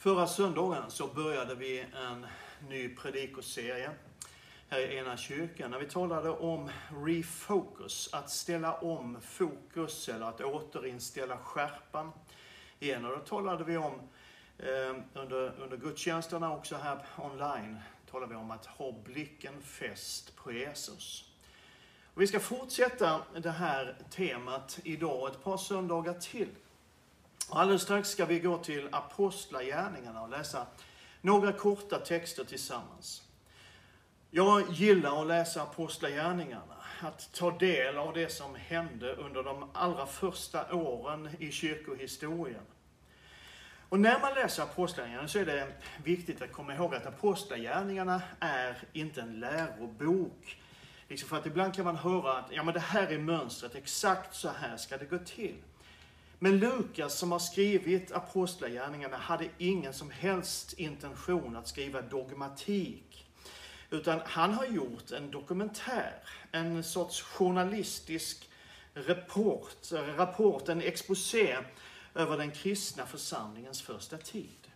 Förra söndagen så började vi en ny predikoserie här i Ena kyrkan när vi talade om refocus, att ställa om fokus eller att återinställa skärpan igen. Och då talade vi om eh, under, under gudstjänsterna också här online, talade vi om att ha blicken fäst på Jesus. Och vi ska fortsätta det här temat idag ett par söndagar till. Alldeles strax ska vi gå till Apostlagärningarna och läsa några korta texter tillsammans. Jag gillar att läsa Apostlagärningarna, att ta del av det som hände under de allra första åren i kyrkohistorien. Och när man läser Apostlagärningarna så är det viktigt att komma ihåg att Apostlagärningarna är inte en lärobok. Liksom för att ibland kan man höra att ja, men det här är mönstret, exakt så här ska det gå till. Men Lukas som har skrivit Apostlagärningarna hade ingen som helst intention att skriva dogmatik. Utan han har gjort en dokumentär, en sorts journalistisk rapport, rapport en exposé över den kristna församlingens första tid.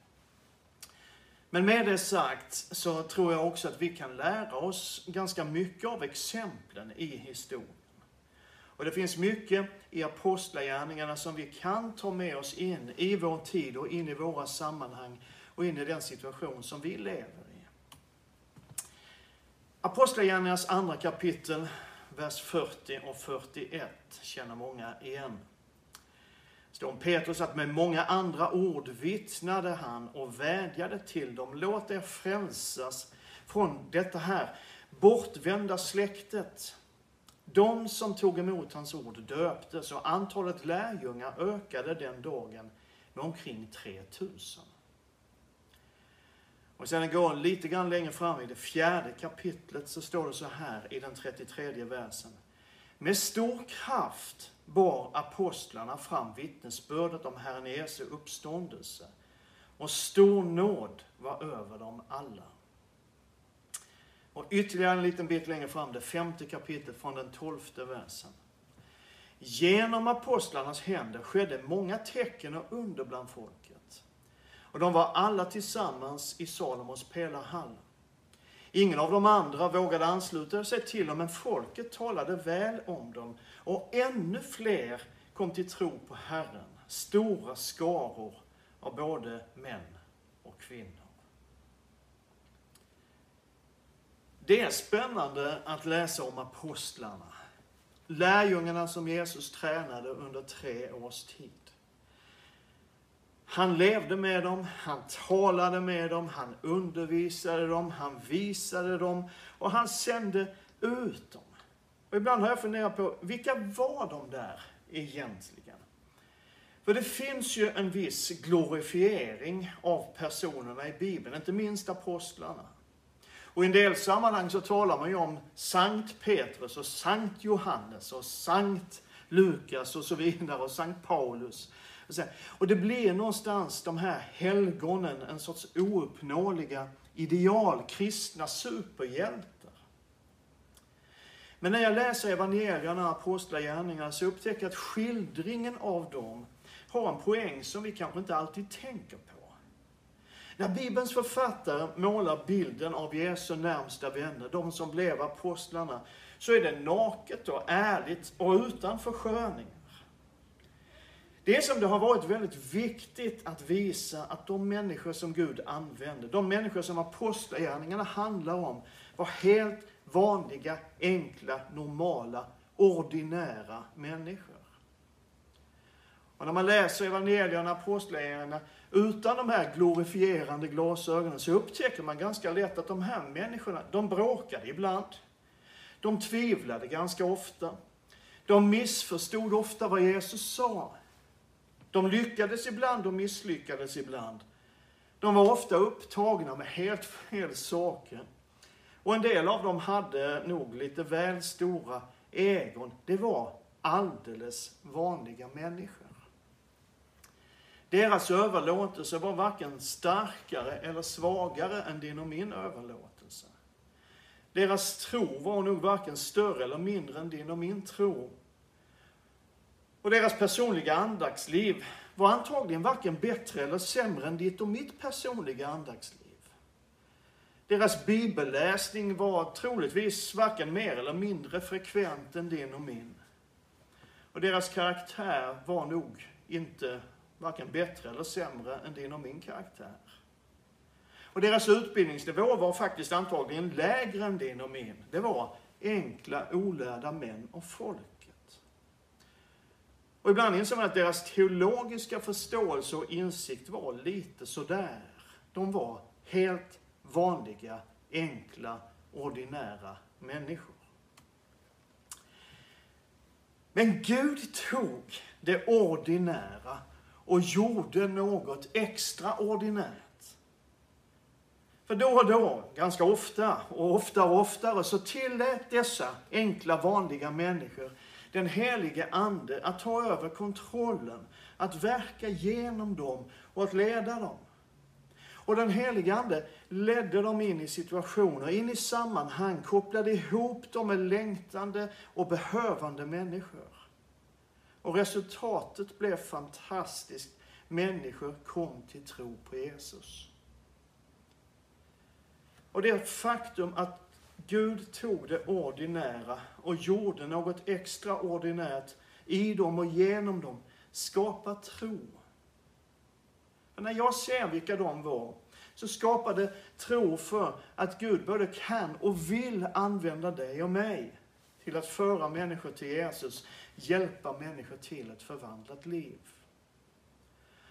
Men med det sagt så tror jag också att vi kan lära oss ganska mycket av exemplen i historien. Och det finns mycket i Apostlagärningarna som vi kan ta med oss in i vår tid och in i våra sammanhang och in i den situation som vi lever i. Apostlagärningarnas andra kapitel, vers 40 och 41 känner många igen. Det står om Petrus att med många andra ord vittnade han och vädjade till dem. Låt er frälsas från detta här bortvända släktet. De som tog emot hans ord döptes och antalet lärjungar ökade den dagen med omkring 3000. Och sen går lite grann längre fram i det fjärde kapitlet så står det så här i den 33 versen. Med stor kraft bar apostlarna fram vittnesbördet om Herren Jesu uppståndelse och stor nåd var över dem alla. Och ytterligare en liten bit längre fram, det femte kapitlet från den tolfte versen. Genom apostlarnas händer skedde många tecken och under bland folket. Och de var alla tillsammans i Salomos pelarhall. Ingen av de andra vågade ansluta sig till dem, men folket talade väl om dem. Och ännu fler kom till tro på Herren, stora skaror av både män och kvinnor. Det är spännande att läsa om apostlarna. Lärjungarna som Jesus tränade under tre års tid. Han levde med dem, han talade med dem, han undervisade dem, han visade dem och han sände ut dem. Och ibland har jag funderat på, vilka var de där egentligen? För det finns ju en viss glorifiering av personerna i Bibeln, inte minst apostlarna. Och i en del sammanhang så talar man ju om Sankt Petrus och Sankt Johannes och Sankt Lukas och så vidare och Sankt Paulus. Och det blir någonstans de här helgonen en sorts ouppnåeliga ideal, kristna superhjältar. Men när jag läser evangelierna och apostlagärningarna så upptäcker jag att skildringen av dem har en poäng som vi kanske inte alltid tänker på. När Bibelns författare målar bilden av Jesu närmsta vänner, de som blev apostlarna, så är det naket och ärligt och utan försköningar. Det är som det har varit väldigt viktigt att visa att de människor som Gud använder, de människor som apostlagärningarna handlar om, var helt vanliga, enkla, normala, ordinära människor. Och när man läser evangelierna och apostlagärningarna utan de här glorifierande glasögonen så upptäcker man ganska lätt att de här människorna, de bråkade ibland. De tvivlade ganska ofta. De missförstod ofta vad Jesus sa. De lyckades ibland och misslyckades ibland. De var ofta upptagna med helt fel saker. Och en del av dem hade nog lite väl stora egon. Det var alldeles vanliga människor. Deras överlåtelse var varken starkare eller svagare än din och min överlåtelse. Deras tro var nog varken större eller mindre än din och min tro. Och deras personliga andaktsliv var antagligen varken bättre eller sämre än ditt och mitt personliga andaktsliv. Deras bibelläsning var troligtvis varken mer eller mindre frekvent än din och min. Och deras karaktär var nog inte varken bättre eller sämre än din och min karaktär. Och deras utbildningsnivå var faktiskt antagligen lägre än din och min. Det var enkla, olärda män och folket. Och ibland inser man att deras teologiska förståelse och insikt var lite sådär. De var helt vanliga, enkla, ordinära människor. Men Gud tog det ordinära och gjorde något extraordinärt. För då och då, ganska ofta och oftare och oftare, så tillät dessa enkla vanliga människor den helige Ande att ta över kontrollen, att verka genom dem och att leda dem. Och den helige Ande ledde dem in i situationer, in i sammanhang, kopplade ihop dem med längtande och behövande människor. Och resultatet blev fantastiskt. Människor kom till tro på Jesus. Och det faktum att Gud tog det ordinära och gjorde något extraordinärt i dem och genom dem skapar tro. För när jag ser vilka de var så skapade tro för att Gud både kan och vill använda dig och mig till att föra människor till Jesus, hjälpa människor till ett förvandlat liv.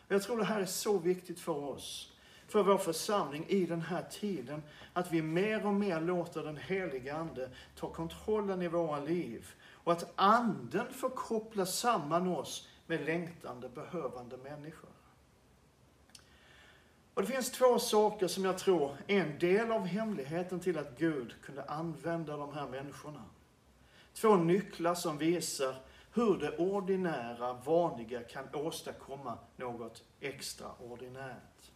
Jag tror det här är så viktigt för oss för vår församling i den här tiden. Att vi mer och mer låter den helige Ande ta kontrollen i våra liv. Och att Anden får koppla samman oss med längtande, behövande människor. Och det finns två saker som jag tror är en del av hemligheten till att Gud kunde använda de här människorna. Två nycklar som visar hur det ordinära, vanliga kan åstadkomma något extraordinärt.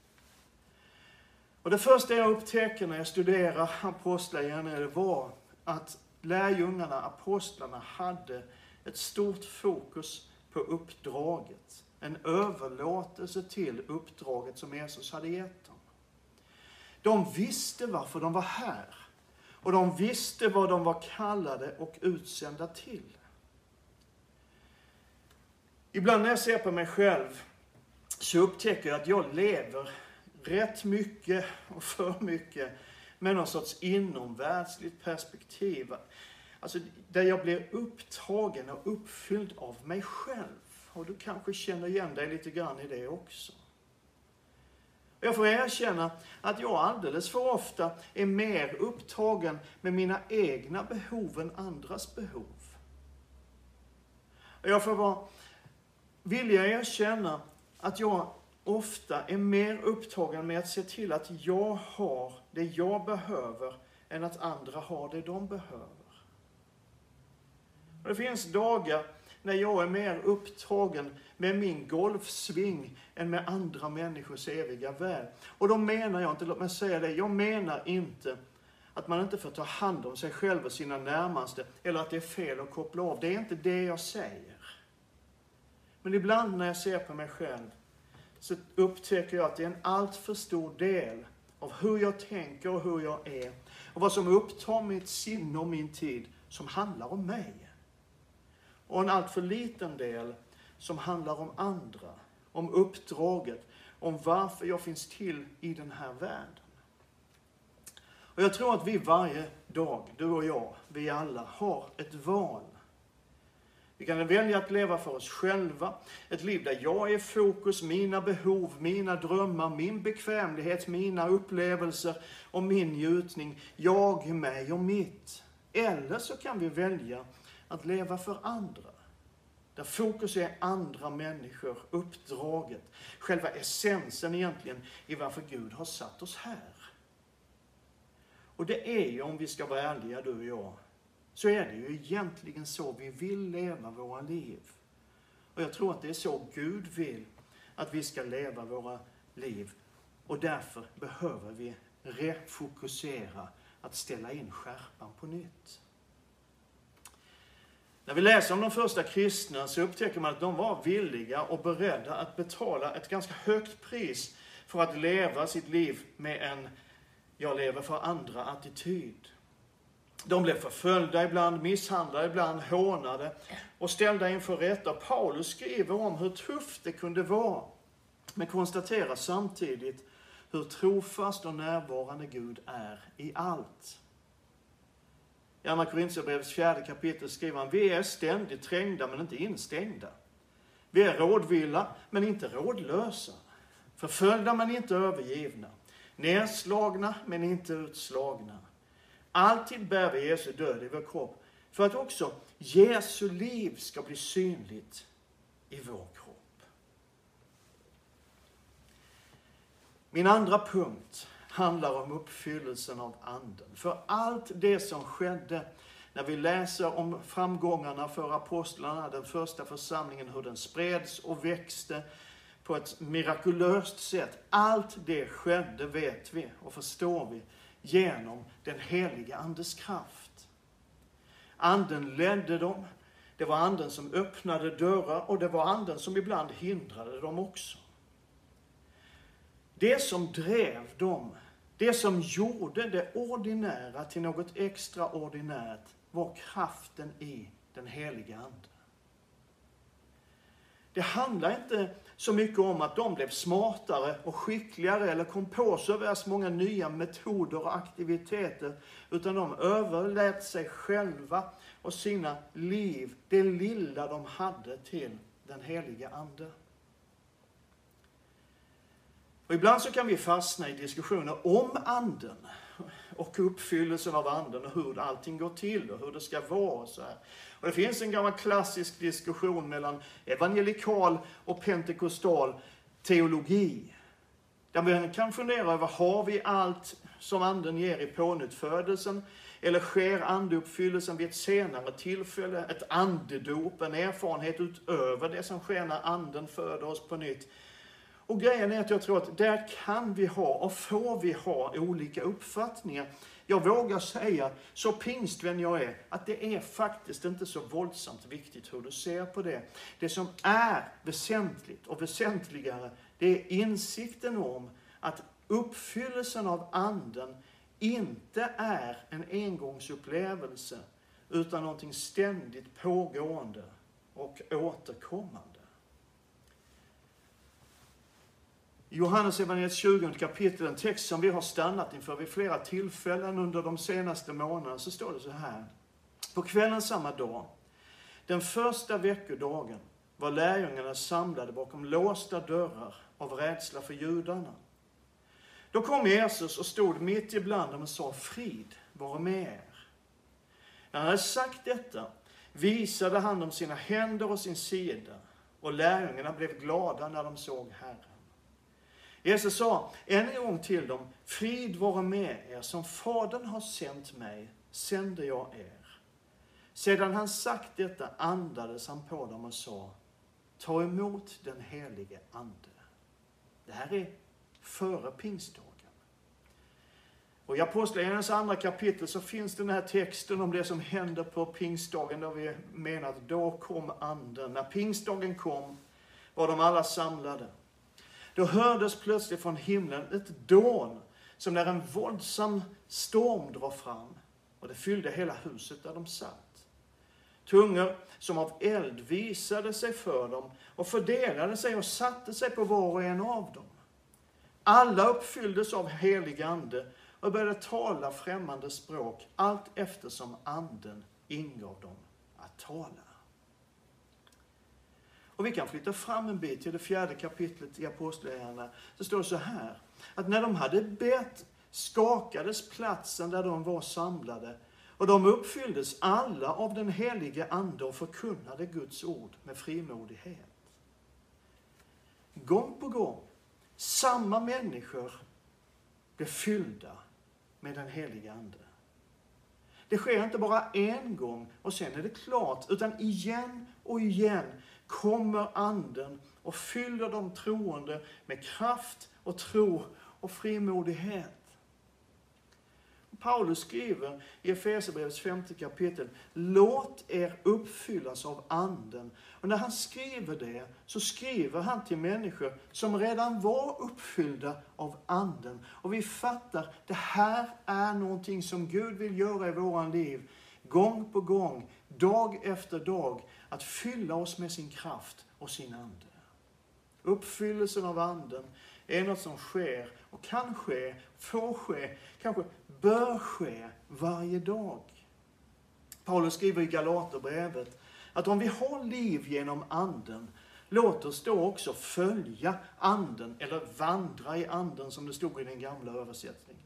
Och det första jag upptäcker när jag studerar apostlagärningarna var att lärjungarna, apostlarna, hade ett stort fokus på uppdraget. En överlåtelse till uppdraget som Jesus hade gett dem. De visste varför de var här. Och de visste vad de var kallade och utsända till. Ibland när jag ser på mig själv så upptäcker jag att jag lever rätt mycket och för mycket med någon sorts inomvärldsligt perspektiv. Alltså där jag blir upptagen och uppfylld av mig själv. Och du kanske känner igen dig lite grann i det också. Jag får erkänna att jag alldeles för ofta är mer upptagen med mina egna behov än andras behov. Jag får vara vilja erkänna att jag ofta är mer upptagen med att se till att jag har det jag behöver än att andra har det de behöver. Och det finns dagar när jag är mer upptagen med min golfsving än med andra människors eviga väl. Och då menar jag inte, låt mig säga det, jag menar inte att man inte får ta hand om sig själv och sina närmaste, eller att det är fel att koppla av. Det är inte det jag säger. Men ibland när jag ser på mig själv så upptäcker jag att det är en alltför stor del av hur jag tänker och hur jag är och vad som upptar mitt sinne och min tid som handlar om mig. Och en alltför liten del som handlar om andra, om uppdraget, om varför jag finns till i den här världen. Och jag tror att vi varje dag, du och jag, vi alla, har ett val. Vi kan välja att leva för oss själva, ett liv där jag är fokus, mina behov, mina drömmar, min bekvämlighet, mina upplevelser och min njutning, jag, mig och mitt. Eller så kan vi välja att leva för andra. Där fokus är andra människor, uppdraget, själva essensen egentligen i varför Gud har satt oss här. Och det är ju, om vi ska vara ärliga du och jag, så är det ju egentligen så vi vill leva våra liv. Och jag tror att det är så Gud vill att vi ska leva våra liv. Och därför behöver vi refokusera, att ställa in skärpan på nytt. När vi läser om de första kristna så upptäcker man att de var villiga och beredda att betala ett ganska högt pris för att leva sitt liv med en jag lever för andra attityd. De blev förföljda ibland, misshandlade ibland, hånade och ställda inför rätta. Paulus skriver om hur tufft det kunde vara, men konstaterar samtidigt hur trofast och närvarande Gud är i allt. I Andra Korintierbrevets fjärde kapitel skriver han, vi är ständigt trängda men inte instängda. Vi är rådvilla men inte rådlösa. Förföljda men inte övergivna. Nedslagna men inte utslagna. Alltid bär vi Jesu död i vår kropp för att också Jesu liv ska bli synligt i vår kropp. Min andra punkt handlar om uppfyllelsen av Anden. För allt det som skedde när vi läser om framgångarna för apostlarna, den första församlingen, hur den spreds och växte på ett mirakulöst sätt. Allt det skedde, vet vi och förstår vi, genom den heliga Andes kraft. Anden ledde dem, det var Anden som öppnade dörrar och det var Anden som ibland hindrade dem också. Det som drev dem, det som gjorde det ordinära till något extraordinärt var kraften i den heliga Ande. Det handlar inte så mycket om att de blev smartare och skickligare eller kom på så värst många nya metoder och aktiviteter, utan de överlät sig själva och sina liv, det lilla de hade till den heliga Ande. Och ibland så kan vi fastna i diskussioner om anden och uppfyllelsen av anden och hur allting går till och hur det ska vara. Och så här. Och det finns en gammal klassisk diskussion mellan evangelikal och pentekostal teologi. Där man kan fundera över, har vi allt som anden ger i pånyttfödelsen? Eller sker andeuppfyllelsen vid ett senare tillfälle? Ett andedop, en erfarenhet utöver det som sker när anden föder oss på nytt? Och grejen är att jag tror att där kan vi ha och får vi ha olika uppfattningar. Jag vågar säga, så pingstvän jag är, att det är faktiskt inte så våldsamt viktigt hur du ser på det. Det som är väsentligt och väsentligare, det är insikten om att uppfyllelsen av anden inte är en engångsupplevelse, utan någonting ständigt pågående och återkommande. I Johannes evangeliet 20 kapitel, en text som vi har stannat inför vid flera tillfällen under de senaste månaderna, så står det så här. På kvällen samma dag, den första veckodagen, var lärjungarna samlade bakom låsta dörrar av rädsla för judarna. Då kom Jesus och stod mitt ibland dem och sa, frid vare med er. När han hade sagt detta visade han dem sina händer och sin sida, och lärjungarna blev glada när de såg Herren. Jesus sa än en gång till dem, frid vare med er, som Fadern har sänt mig, sänder jag er. Sedan han sagt detta andades han på dem och sa, ta emot den helige Ande. Det här är före pingstdagen. Och i Apostlagärningarnas andra kapitel så finns den här texten om det som händer på pingstdagen, där vi menar att då kom Anden. När pingstdagen kom var de alla samlade. Då hördes plötsligt från himlen ett dån, som när en våldsam storm drar fram, och det fyllde hela huset där de satt. Tungor som av eld visade sig för dem och fördelade sig och satte sig på var och en av dem. Alla uppfylldes av helig ande och började tala främmande språk allt eftersom anden ingav dem att tala. Och vi kan flytta fram en bit till det fjärde kapitlet i Apostlagärningarna. Så står det så här, att när de hade bett skakades platsen där de var samlade och de uppfylldes alla av den helige Ande och förkunnade Guds ord med frimodighet. Gång på gång, samma människor blev fyllda med den helige Ande. Det sker inte bara en gång och sen är det klart, utan igen och igen kommer Anden och fyller de troende med kraft och tro och frimodighet. Paulus skriver i Efesierbrevets femte kapitel, låt er uppfyllas av anden. Och när han skriver det så skriver han till människor som redan var uppfyllda av anden. Och vi fattar, det här är någonting som Gud vill göra i våran liv, gång på gång, dag efter dag, att fylla oss med sin kraft och sin ande. Uppfyllelsen av anden är något som sker och kan ske, får ske, kanske bör ske varje dag. Paulus skriver i Galaterbrevet att om vi har liv genom anden, låt oss då också följa anden, eller vandra i anden som det stod i den gamla översättningen.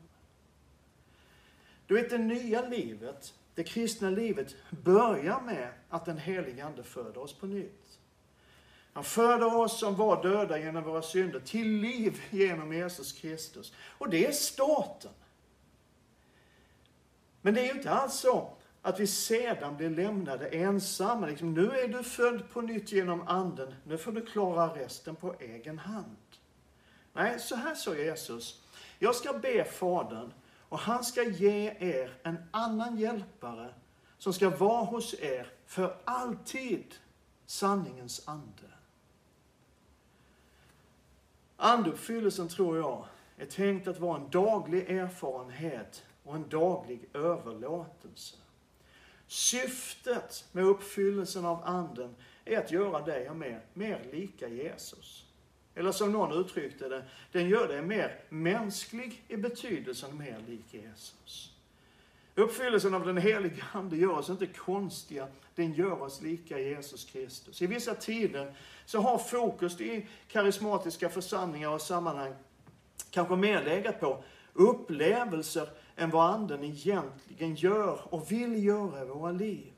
Du vet, det nya livet, det kristna livet, börjar med att den helige Ande föder oss på nytt. Han föder oss som var döda genom våra synder till liv genom Jesus Kristus. Och det är starten. Men det är ju inte alls så att vi sedan blir lämnade ensamma. Liksom, nu är du född på nytt genom anden, nu får du klara resten på egen hand. Nej, så här sa Jesus. Jag ska be Fadern och han ska ge er en annan hjälpare som ska vara hos er för alltid, sanningens ande. Anduppfyllelsen tror jag är tänkt att vara en daglig erfarenhet och en daglig överlåtelse. Syftet med uppfyllelsen av anden är att göra dig och mig mer lika Jesus. Eller som någon uttryckte det, den gör dig mer mänsklig i betydelsen mer lik Jesus. Uppfyllelsen av den heliga Ande gör oss inte konstiga, den gör oss lika Jesus Kristus. I vissa tider så har fokus i karismatiska församlingar och sammanhang kanske mer legat på upplevelser än vad Anden egentligen gör och vill göra i våra liv.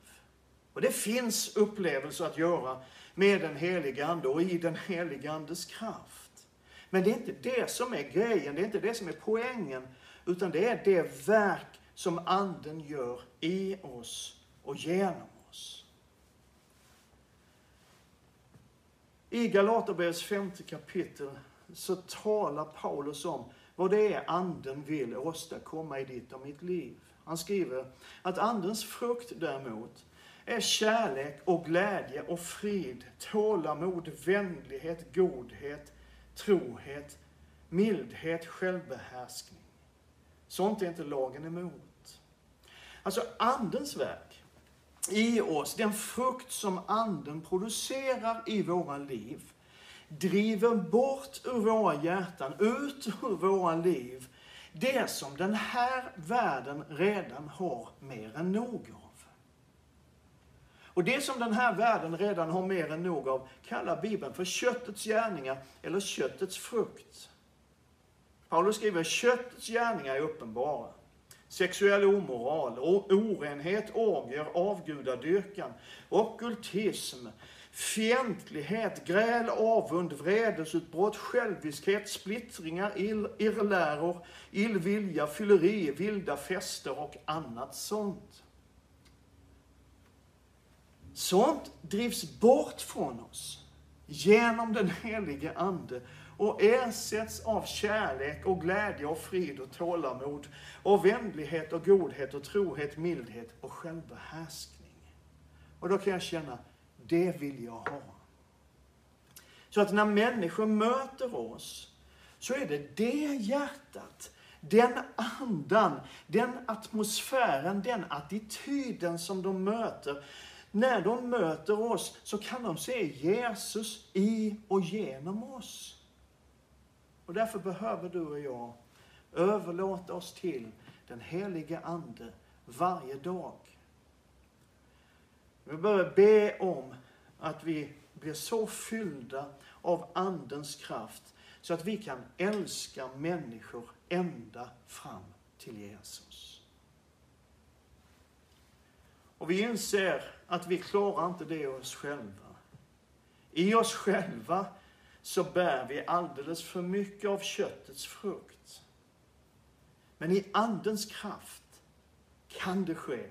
Och det finns upplevelser att göra med den helige Ande och i den helige Andes kraft. Men det är inte det som är grejen, det är inte det som är poängen, utan det är det verk som Anden gör i oss och genom oss. I Galaterbrevets femte kapitel så talar Paulus om vad det är Anden vill åstadkomma i ditt och mitt liv. Han skriver att Andens frukt däremot är kärlek och glädje och frid, tålamod, vänlighet, godhet, trohet, mildhet, självbehärskning. Sånt är inte lagen emot. Alltså Andens verk i oss, den frukt som Anden producerar i våra liv, driver bort ur våra hjärtan, ut ur våra liv, det som den här världen redan har mer än nog av. Och det som den här världen redan har mer än nog av kallar Bibeln för köttets gärningar eller köttets frukt. Paulus skriver köttets gärningar är uppenbara. Sexuell omoral, orenhet, orgier, avgudadyrkan, ockultism, fientlighet, gräl, avund, vredesutbrott, själviskhet, splittringar, irrläror, illvilja, fylleri, vilda fester och annat sånt. Sånt drivs bort från oss genom den helige Ande och ersätts av kärlek och glädje och frid och tålamod och vänlighet och godhet och trohet, mildhet och självbehärskning. Och då kan jag känna, det vill jag ha. Så att när människor möter oss så är det det hjärtat, den andan, den atmosfären, den attityden som de möter. När de möter oss så kan de se Jesus i och genom oss. Och därför behöver du och jag överlåta oss till den helige Ande varje dag. Vi behöver be om att vi blir så fyllda av Andens kraft så att vi kan älska människor ända fram till Jesus. Och vi inser att vi klarar inte det oss själva. I oss själva så bär vi alldeles för mycket av köttets frukt. Men i Andens kraft kan det ske.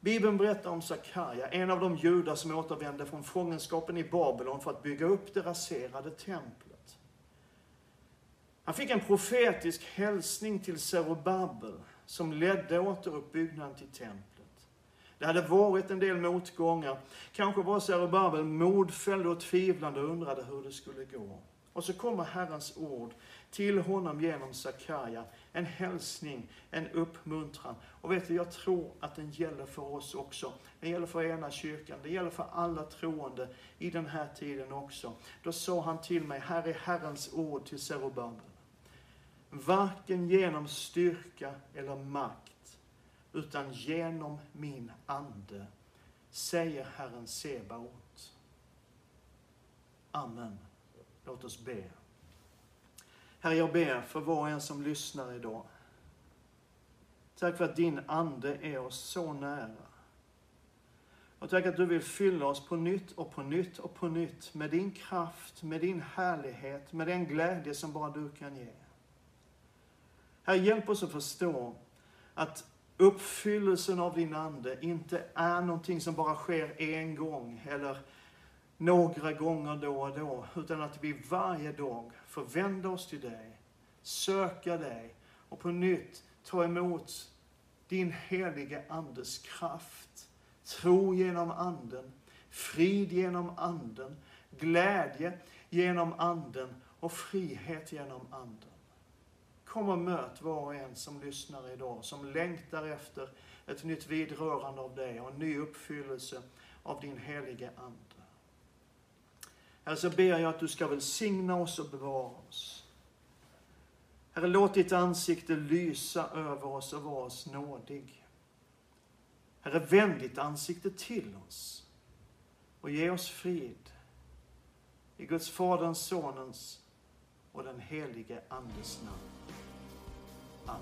Bibeln berättar om Sakarja, en av de judar som återvände från fångenskapen i Babylon för att bygga upp det raserade templet. Han fick en profetisk hälsning till Zerubabel som ledde återuppbyggnaden till templet. Det hade varit en del motgångar. Kanske var Zerubabel modfälld och tvivlande och undrade hur det skulle gå. Och så kommer Herrens ord till honom genom Sakarja. En hälsning, en uppmuntran. Och vet du, jag tror att den gäller för oss också. Den gäller för ena kyrkan, det gäller för alla troende i den här tiden också. Då sa han till mig, här är Herrens ord till Zerubabel. Varken genom styrka eller makt, utan genom min ande, säger Herren Sebaot. Amen. Låt oss be. Herre, jag ber för var och en som lyssnar idag. Tack för att din Ande är oss så nära. Och tack att du vill fylla oss på nytt och på nytt och på nytt med din kraft, med din härlighet, med den glädje som bara du kan ge. Herre, hjälp oss att förstå att uppfyllelsen av din Ande inte är någonting som bara sker en gång eller några gånger då och då, utan att vi varje dag får vända oss till dig, söka dig och på nytt ta emot din helige Andes kraft. Tro genom Anden, frid genom Anden, glädje genom Anden och frihet genom Anden. Kom och möt var och en som lyssnar idag, som längtar efter ett nytt vidrörande av dig och en ny uppfyllelse av din helige Ande. Herre, så ber jag att du ska välsigna oss och bevara oss. Herre, låt ditt ansikte lysa över oss och vara oss nådig. Herre, vänd ditt ansikte till oss och ge oss frid. I Guds Faderns, Sonens och den helige Andes namn. あ